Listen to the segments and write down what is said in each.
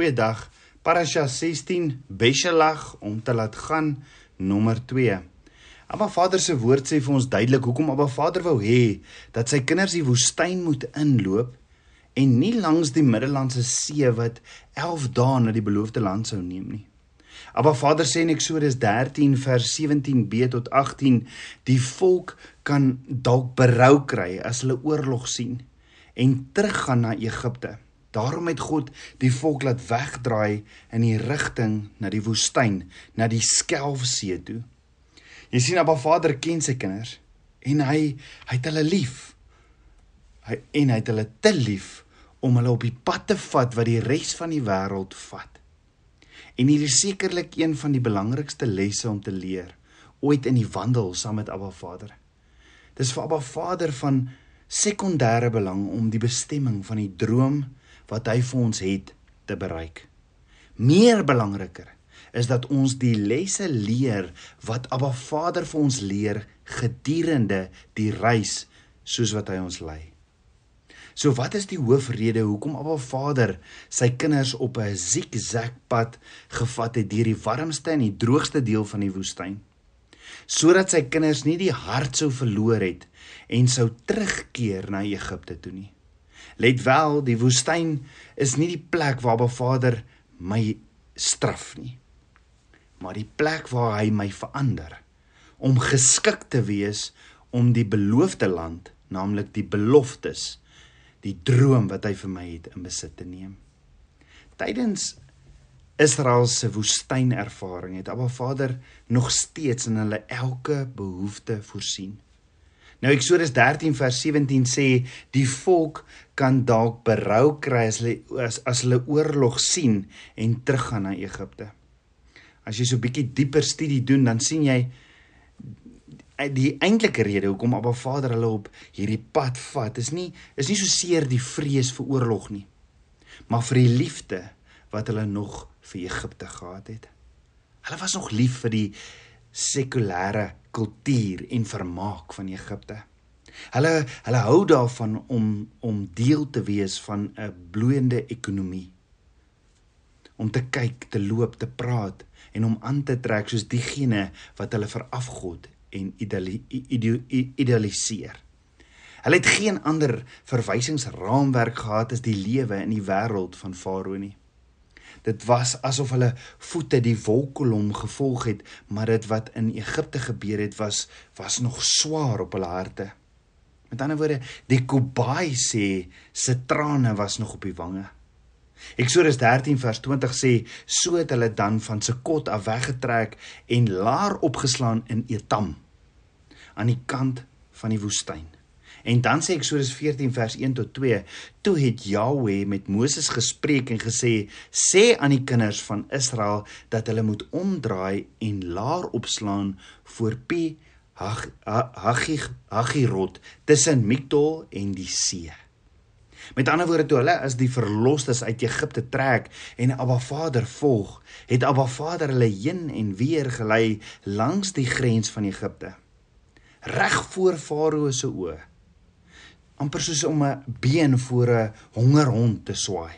Goeiedag. Parasha 16 Beshelag om te laat gaan nommer 2. Abba Vader se woord sê vir ons duidelik hoekom Abba Vader wou hê dat sy kinders die woestyn moet inloop en nie langs die Middellandse See wat 11 dae na die beloofde land sou neem nie. Abba Vader sê in Eksodus 13 vers 17b tot 18 die volk kan dalk berou kry as hulle oorlog sien en teruggaan na Egipte. Daarom het God die volk laat wegdraai in die rigting na die woestyn, na die Skelfsee toe. Jy sien Abba Vader ken sy kinders en hy hy het hulle lief. Hy en hy het hulle te lief om hulle op die pad te vat wat die res van die wêreld vat. En hier is sekerlik een van die belangrikste lesse om te leer ooit in die wandel saam met Abba Vader. Dis vir Abba Vader van sekondêre belang om die bestemming van die droom wat hy vir ons het te bereik. Meer belangriker is dat ons die lesse leer wat Abba Vader vir ons leer gedurende die reis soos wat hy ons lei. So wat is die hoofrede hoekom Abba Vader sy kinders op 'n zigzag pad gevat het deur die warmste en die droogste deel van die woestyn? Sodat sy kinders nie die hart sou verloor het en sou terugkeer na Egipte toe nie. Let wel, die woestyn is nie die plek waar Ba Vader my straf nie. Maar die plek waar hy my verander om geskik te wees om die beloofde land, naamlik die beloftes, die droom wat hy vir my het in besit te neem. Tydens Israel se woestynervaring het Abba Vader nog steeds in hulle elke behoefte voorsien. Nou Eksodus 13 vers 17 sê die volk kan dalk berou kry as hulle as, as hulle oorlog sien en teruggaan na Egipte. As jy so 'n bietjie dieper studie doen, dan sien jy die eintlike rede hoekom Abba Vader hulle op hierdie pad vat, is nie is nie so seer die vrees vir oorlog nie, maar vir die liefde wat hulle nog vir Egipte gehad het. Hulle was nog lief vir die sekulêre kultuur en vermaak van Egipte. Hulle hulle hou daarvan om om deel te wees van 'n bloeiende ekonomie. Om te kyk, te loop, te praat en om aan te trek soos diegene wat hulle verafgod en idealiseer. Hulle het geen ander verwysingsraamwerk gehad as die lewe in die wêreld van Farao nie. Dit was asof hulle voete die wolkkolom gevolg het, maar dit wat in Egipte gebeur het was was nog swaar op hulle harte. Met ander woorde, die Kobai sê se trane was nog op die wange. Eksodus 13 vers 20 sê so het hulle dan van Sekot af weggetrek en laar opgeslaan in Etam aan die kant van die woestyn. En dan sê Eksodus 14 vers 1 tot 2: Toe het Jahweh met Moses gespreek en gesê: "Sê aan die kinders van Israel dat hulle moet omdraai en laar opslaan voor Pi Hagirot tussen Migdol en die see." Met ander woorde toe hulle as die verlosstes uit Egipte trek en Abba Vader volg, het Abba Vader hulle heen en weer gelei langs die grens van Egipte. Reg voor Farao se oë amper soos om 'n been voor 'n hongerhond te swaai.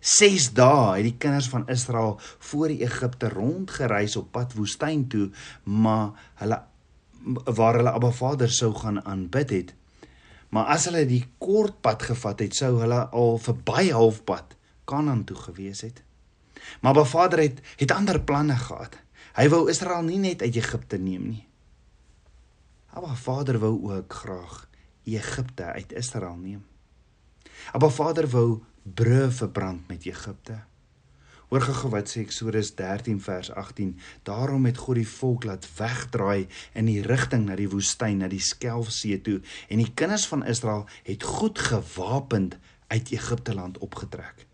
6 dae het die kinders van Israel voor die Egipte rondgereis op pad woestyn toe, maar hulle waar hulle Abba Vader sou gaan aanbid het. Maar as hulle die kort pad gevat het, sou hulle al verby halfpad Kanaan toe gewees het. Maar Abba Vader het het ander planne gehad. Hy wou Israel nie net uit Egipte neem nie. Abba Vader wou ook graag Egipte uit Israel neem. Abba Vader wou brûe verbrand met Egipte. Hoor gou wat sê Eksodus 13 vers 18. Daarom het God die volk laat wegdraai in die rigting na die woestyn, na die Skelfsee toe en die kinders van Israel het goed gewapend uit Egipte land opgetrek.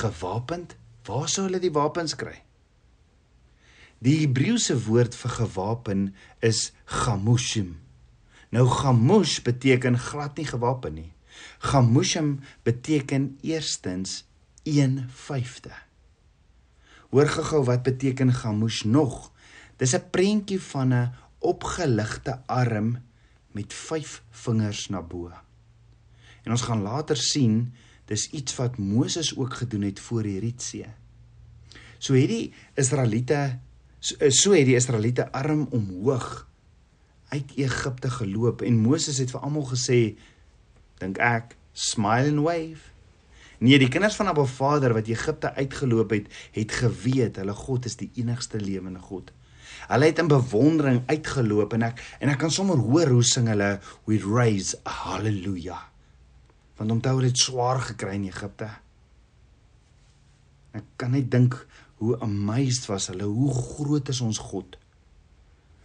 Gewapend? Waar sou hulle die wapens kry? Die Hebreëse woord vir gewapen is gamushim. Nou gamush beteken glad nie gewapen nie. Gamushim beteken eerstens 1/5. Hoor gou-gou wat beteken gamush nog? Dis 'n prentjie van 'n opgeligte arm met 5 vingers na bo. En ons gaan later sien Dis iets wat Moses ook gedoen het voor die Rietsee. So het die Israeliete so, so het die Israeliete arm omhoog uit Egipte geloop en Moses het vir almal gesê dink ek smile and wave Nee, die kinders van Abba Vader wat Egipte uitgeloop het, het geweet hulle God is die enigste lewende God. Hulle het in bewondering uitgeloop en ek en ek kan sommer hoor hoe sing hulle we raise a hallelujah. Want onthou hulle het swaar gekry in Egipte. Ek kan net dink hoe amazed was hulle, hoe groot is ons God.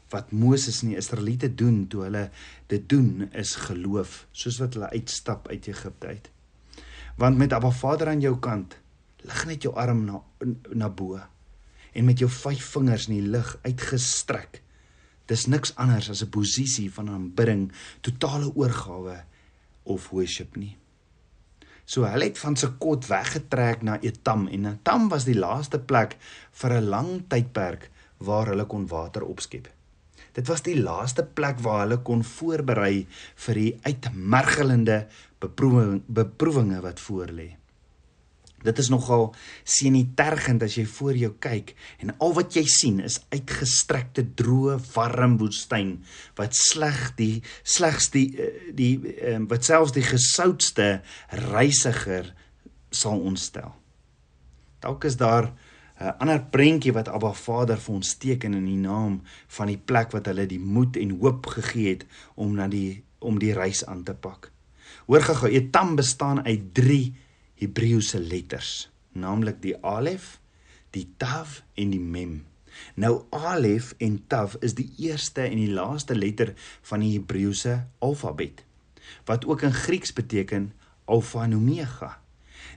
Wat Moses en die Israeliete doen toe hulle dit doen is geloof, soos wat hulle uitstap uit Egipte uit. Want met Abba Vader aan jou kant lig net jou arm na na bo en met jou vyf vingers in die lug uitgestrek. Dis niks anders as 'n posisie van aanbidding totale oorgawe of worship nie. So hulle het van Sekot weggetrek na Etam en Etam was die laaste plek vir 'n lang tydperk waar hulle kon water opskep Dit was die laaste plek waar hulle kon voorberei vir die uitmergelende beproewing beproewinge wat voorlê. Dit is nogal sienitergend as jy voor jou kyk en al wat jy sien is uitgestrekte droë warm woestyn wat sleg die slegs die eh, die, die ehm, wat selfs die gesoutste reisiger sal ontstel. Dalk is daar 'n ander prentjie wat Abba Vader vir ons teken in die naam van die plek wat hulle die moed en hoop gegee het om na die om die reis aan te pak. Hoor gou, Etam bestaan uit 3 Hebreëse letters, naamlik die Alef, die Tav en die Mem. Nou Alef en Tav is die eerste en die laaste letter van die Hebreëse alfabet wat ook in Grieks beteken Alfa en Omega.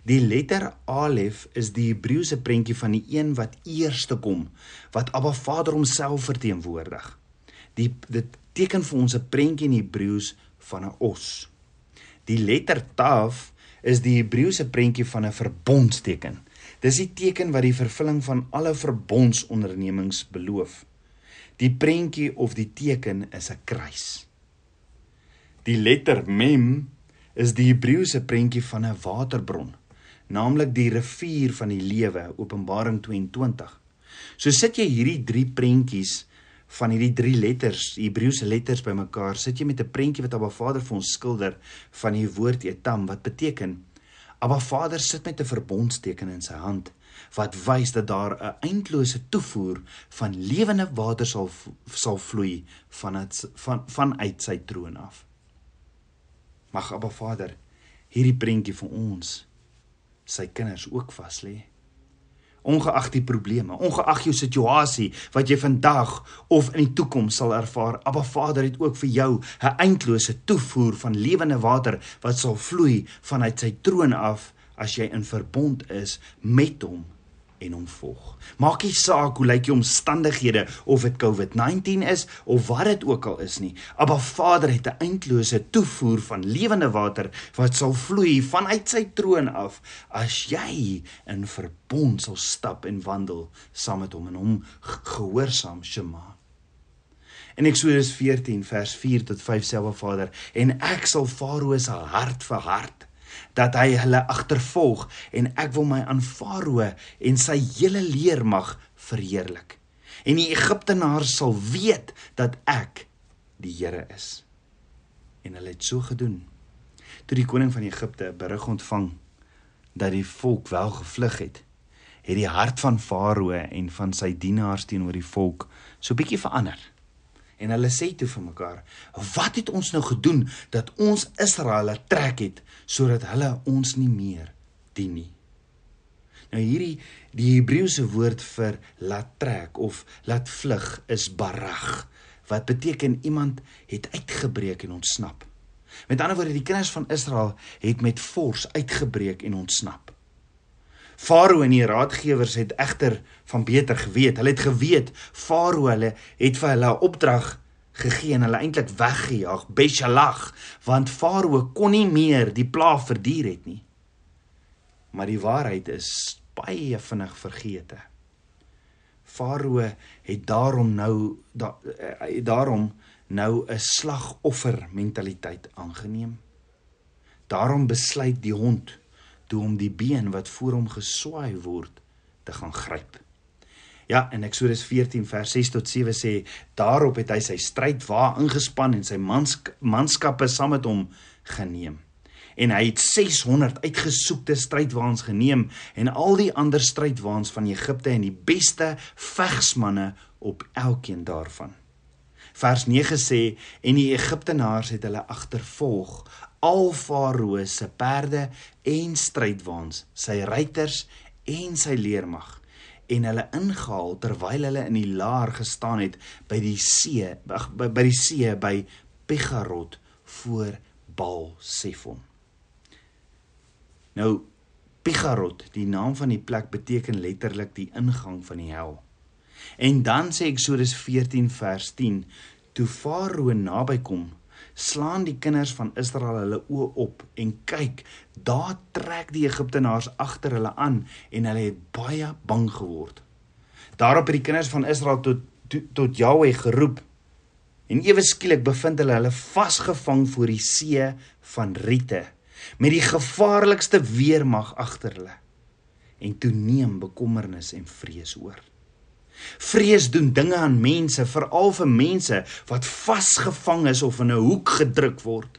Die letter Alef is die Hebreëse prentjie van die een wat eerste kom, wat Abba Vader homself verteenwoordig. Die dit teken vir ons 'n prentjie in Hebreëus van 'n os. Die letter Tav is die Hebreëse prentjie van 'n verbondsteken. Dis die teken wat die vervulling van alle verbondsondernemings beloof. Die prentjie of die teken is 'n kruis. Die letter Mem is die Hebreëse prentjie van 'n waterbron naamlik die rivier van die lewe Openbaring 22. So sit jy hierdie drie prentjies van hierdie drie letters, Hebreëse letters bymekaar, sit jy met 'n prentjie wat Abba Vader vir ons skilder van die woord Etam wat beteken Abba Vader sit met 'n verbondsteken in sy hand wat wys dat daar 'n eindelose toevoer van lewende water sal sal vloei van het, van vanuit sy troon af. Mag Abba Vader hierdie prentjie vir ons sy kinders ook vas lê. Ongeag die probleme, ongeag jou situasie wat jy vandag of in die toekoms sal ervaar, Abba Vader het ook vir jou 'n eindelose toevoer van lewende water wat sal vloei vanuit sy troon af as jy in verbond is met hom en hom volg. Maak nie saak hoe lyk die omstandighede of dit COVID-19 is of wat dit ook al is nie. Abba Vader het 'n eindelose toevoer van lewende water wat sal vloei vanuit sy troon af as jy in verbond sal stap en wandel saam met hom en hom gehoorsaam Shema. In Eksodus 14 vers 4 tot 5 sê Abba Vader en ek sal Farao se hart verhard dat hy hulle agtervolg en ek wil my aan Farao en sy hele leermag verheerlik. En die Egiptenaars sal weet dat ek die Here is. En hulle het so gedoen. Toe die koning van Egipte berig ontvang dat die volk wel gevlug het, het die hart van Farao en van sy dienaars teenoor die volk so bietjie verander. En hulle sê toe vir mekaar: "Wat het ons nou gedoen dat ons Israel trek het sodat hulle ons nie meer dien nie?" Nou hierdie die Hebreëse woord vir laat trek of laat vlug is barag wat beteken iemand het uitgebreek en ontsnap. Met ander woorde die kinders van Israel het met fors uitgebreek en ontsnap. Farao en die raadgewers het egter van beter geweet. Hulle het geweet Farao hulle het vir hulle 'n opdrag gegee en hulle eintlik weggejaag, Beshalag, want Farao kon nie meer die plaag verduur het nie. Maar die waarheid is baie vinnig vergeete. Farao het daarom nou da, het daarom nou 'n slagoffer mentaliteit aangeneem. Daarom besluit die hond toe om die been wat voor hom geswaai word te gaan gryp. Ja, in Eksodus 14 vers 6 tot 7 sê daarop het hy sy strydwa ingespan en sy mans, manskappe saam met hom geneem. En hy het 600 uitgesoekte strydwaans geneem en al die ander strydwaans van Egipte en die beste vegsmanne op elkeen daarvan. Vers 9 sê en die Egiptenaars het hulle agtervolg al Farao se perde en strydwaans, sy ruiters en sy leermag en hulle ingehaal terwyl hulle in die laar gestaan het by die see by, by die see by Pigarot voor Baal Sefon. Nou Pigarot, die naam van die plek beteken letterlik die ingang van die hel. En dan sê Eksodus 14 vers 10, toe Farao naby kom, slaan die kinders van Israel hulle oë op en kyk, daar trek die Egiptenaars agter hulle aan en hulle het baie bang geword. Daarop het die kinders van Israel tot tot, tot Jahweh geroep en ewe skielik bevind hulle hulle vasgevang voor die see van Riete met die gevaarlikste weermag agter hulle. En toe neem bekommernis en vrees oor. Vrees doen dinge aan mense, veral vir mense wat vasgevang is of in 'n hoek gedruk word.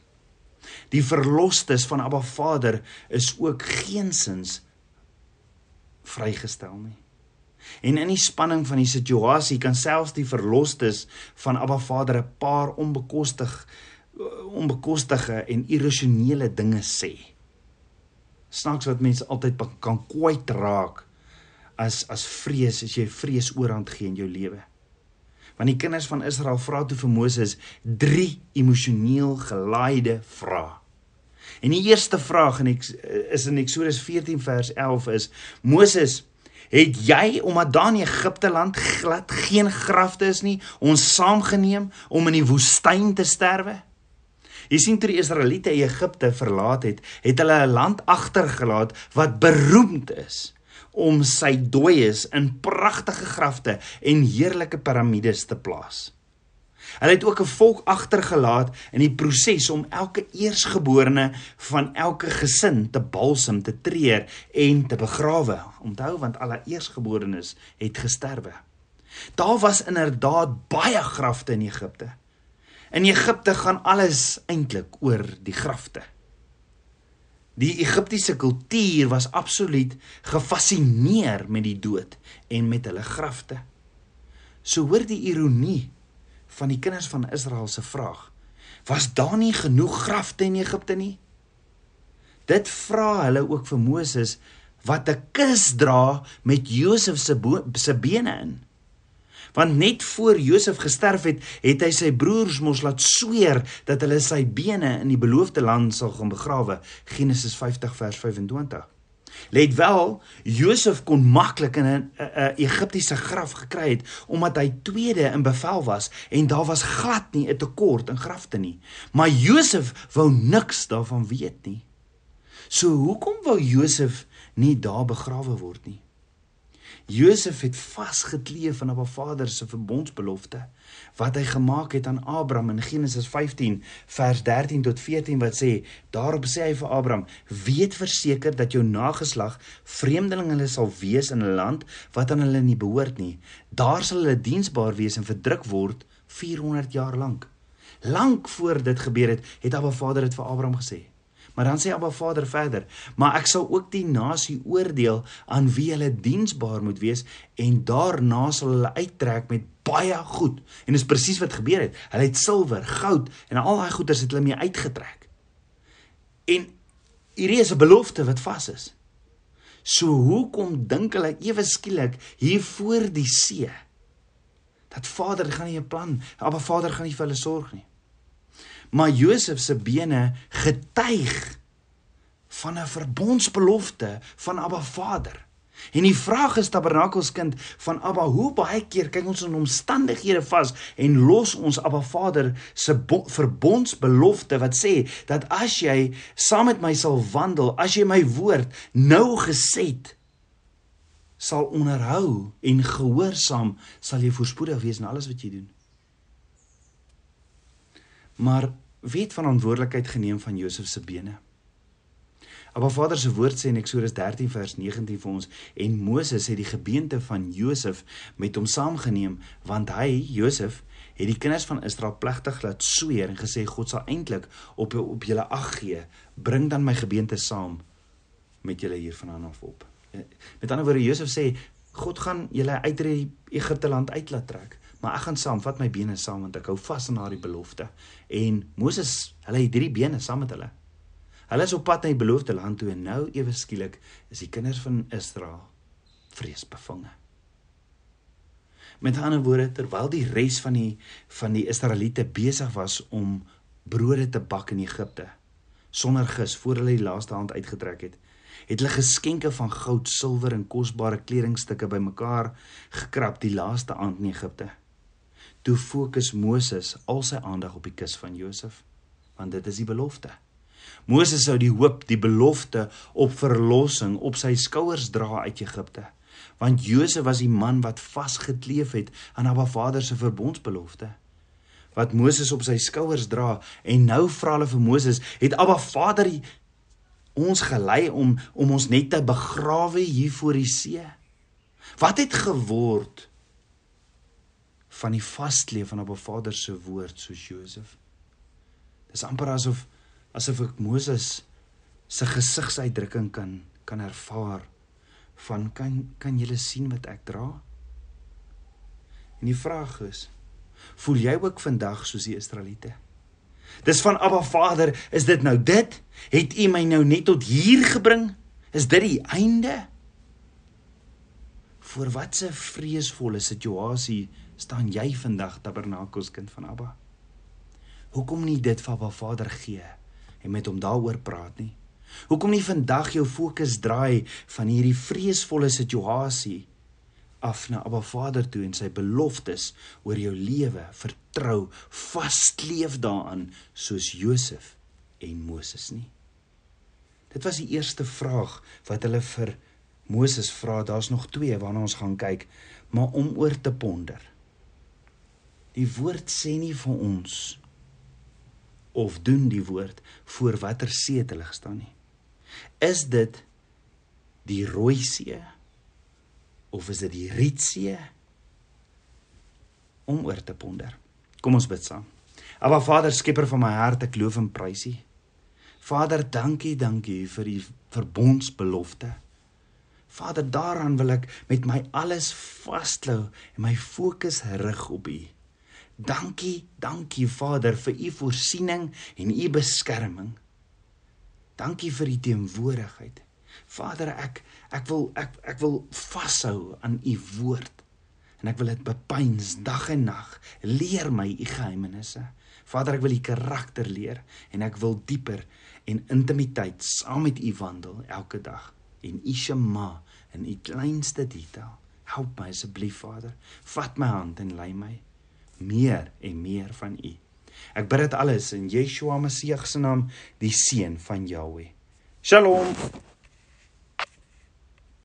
Die verlosters van Abba Vader is ook geensins vrygestel nie. En in die spanning van die situasie kan selfs die verlosters van Abba Vader 'n paar onbekostig onbekostige en irrasionele dinge sê. Snaaks wat mense altyd kan kwyt raak as as vrees as jy vrees oorhand gee in jou lewe. Want die kinders van Israel vra toe vir Moses drie emosioneel gelaaide vrae. En die eerste vraag in ek, is in Eksodus 14 vers 11 is Moses Het jy omdat daar in Egipte land glad geen grafte is nie, ons saamgeneem om in die woestyn te sterwe? Jy sien toe die Israeliete Egipte verlaat het, het hulle 'n land agtergelaat wat beroemd is om sy dooies in pragtige grafte en heerlike piramides te plaas. Hulle het ook 'n volk agtergelaat in die proses om elke eersgeborene van elke gesin te balsem, te treur en te begrawe. Onthou want alle eersgeborenes het gesterwe. Daar was inderdaad baie grafte in Egipte. In Egipte gaan alles eintlik oor die grafte. Die Egiptiese kultuur was absoluut gefassineer met die dood en met hulle grafte. So hoor die ironie van die kinders van Israel se vraag: Was daar nie genoeg grafte in Egipte nie? Dit vra hulle ook vir Moses wat 'n kus dra met Josef se se bene in. Want net voor Josef gesterf het, het hy sy broers mos laat sweer dat hulle sy bene in die beloofde land sal gaan begrawe. Genesis 50 vers 25. Let wel, Josef kon maklik in 'n Egiptiese graf gekry het omdat hy tweede in bevel was en daar was glad nie 'n tekort in grafte nie. Maar Josef wou niks daarvan weet nie. So hoekom wou Josef nie daar begrawe word nie? Josef het vasgekleef aan Abba Vader se verbondsbelofte wat hy gemaak het aan Abraham in Genesis 15 vers 13 tot 14 wat sê daarop sê hy vir Abraham weet verseker dat jou nageslag vreemdelinge sal wees in 'n land wat aan hulle nie behoort nie. Daar sal hulle diensbaar wees en verdruk word 400 jaar lank. Lank voor dit gebeur het het Abba Vader dit vir Abraham gesê Maar dan sê Abba Vader verder, maar ek sal ook die nasie oordeel aan wie hulle diensbaar moet wees en daarna sal hulle uittrek met baie goed. En dis presies wat gebeur het. Hulle het silwer, goud en al daai goeder het hulle mee uitgetrek. En hierdie is 'n belofte wat vas is. So hoekom dink hulle ewe skielik hier voor die see dat Vader gaan nie 'n plan, Abba Vader gaan nie vir hulle sorg nie maar Josef se bene getuig van 'n verbondsbelofte van Abba Vader. En die vraag is tabernakelskind van Abba, hoe baie keer kyk ons in omstandighede vas en los ons Abba Vader se verbondsbelofte wat sê dat as jy saam met my sal wandel, as jy my woord nou geset sal onderhou en gehoorsaam, sal jy voorspoedig wees in alles wat jy doen. Maar wie het verantwoordelikheid geneem van Josef se bene? Maar Vader se woord sê in Eksodus 13 vers 19 vir ons en Moses het die gebeente van Josef met hom saamgeneem want hy Josef het die kinders van Israel plegtig laat sweer en gesê God sal eintlik op op julle ag gee bring dan my gebeente saam met julle hier vanaf af op. Met ander woorde Josef sê God gaan julle uit Egipte land uit laat trek maar ek gaan saam vat my bene saam want ek hou vas aan daardie belofte en Moses hulle het drie bene saam met hulle Hulle is op pad na die beloofde land toe en nou ewe skielik is die kinders van Israel vreesbevange. Met ander woorde, terwyl die res van die van die Israeliete besig was om brode te bak in Egipte sonder gis voor hulle die laaste hand uitgetrek het, het hulle geskenke van goud, silwer en kosbare kledingstukke bymekaar gekrap die laaste aand in Egipte. Toe fokus Moses al sy aandag op die kus van Josef, want dit is die belofte. Moses sou die hoop, die belofte op verlossing op sy skouers dra uit Egipte. Want Josef was die man wat vasgekleef het aan Abba Vader se verbondsbelofte. Wat Moses op sy skouers dra en nou vra hulle vir Moses, het Abba Vader ons gelei om om ons net te begrawe hier voor die see? Wat het geword van die vaskleef van Abba Vader se woord soos Josef? Dis amper asof asof ek Moses se gesigsuitdrukking kan kan ervaar van kan kan jy sien wat ek dra? En die vraag is, voel jy ook vandag soos die Israeliete? Dis van Abba Vader, is dit nou dit? Het U my nou net tot hier gebring? Is dit die einde? Voor watse vreesvolle situasie staan jy vandag Tabernakels kind van Abba? Hoekom nie dit vir Abba Vader gee? en met hom daaroor praat nie. Hoekom nie vandag jou fokus draai van hierdie vreesvolle situasie af na Abba Vader toe en sy beloftes oor jou lewe vertrou, vaskleef daaraan soos Josef en Moses nie. Dit was die eerste vraag wat hulle vir Moses vra. Daar's nog twee waarna ons gaan kyk, maar om oor te ponder. Die woord sê nie vir ons of doen die woord voor watter see hulle gestaan nie. Is dit die Rooi See of is dit die Rietsee? Om oor te ponder. Kom ons bid saam. Aba Vader, skepper van my hart, ek loof en prys U. Vader, dankie, dankie vir die verbondsbelofte. Vader, daaraan wil ek met my alles vasklou en my fokus rig op U. Dankie, dankie Vader vir u voorsiening en u beskerming. Dankie vir u teenwoordigheid. Vader, ek ek wil ek ek wil vashou aan u woord en ek wil dit bepeins dag en nag. Leer my u geheimenisse. Vader, ek wil u karakter leer en ek wil dieper en intimiteit saam met u wandel elke dag en u shema in u kleinste detail. Help my asseblief, Vader. Vat my hand en lei my meer en meer van U. Ek bid dit alles in Yeshua Messie se naam, die seun van Jahweh. Shalom.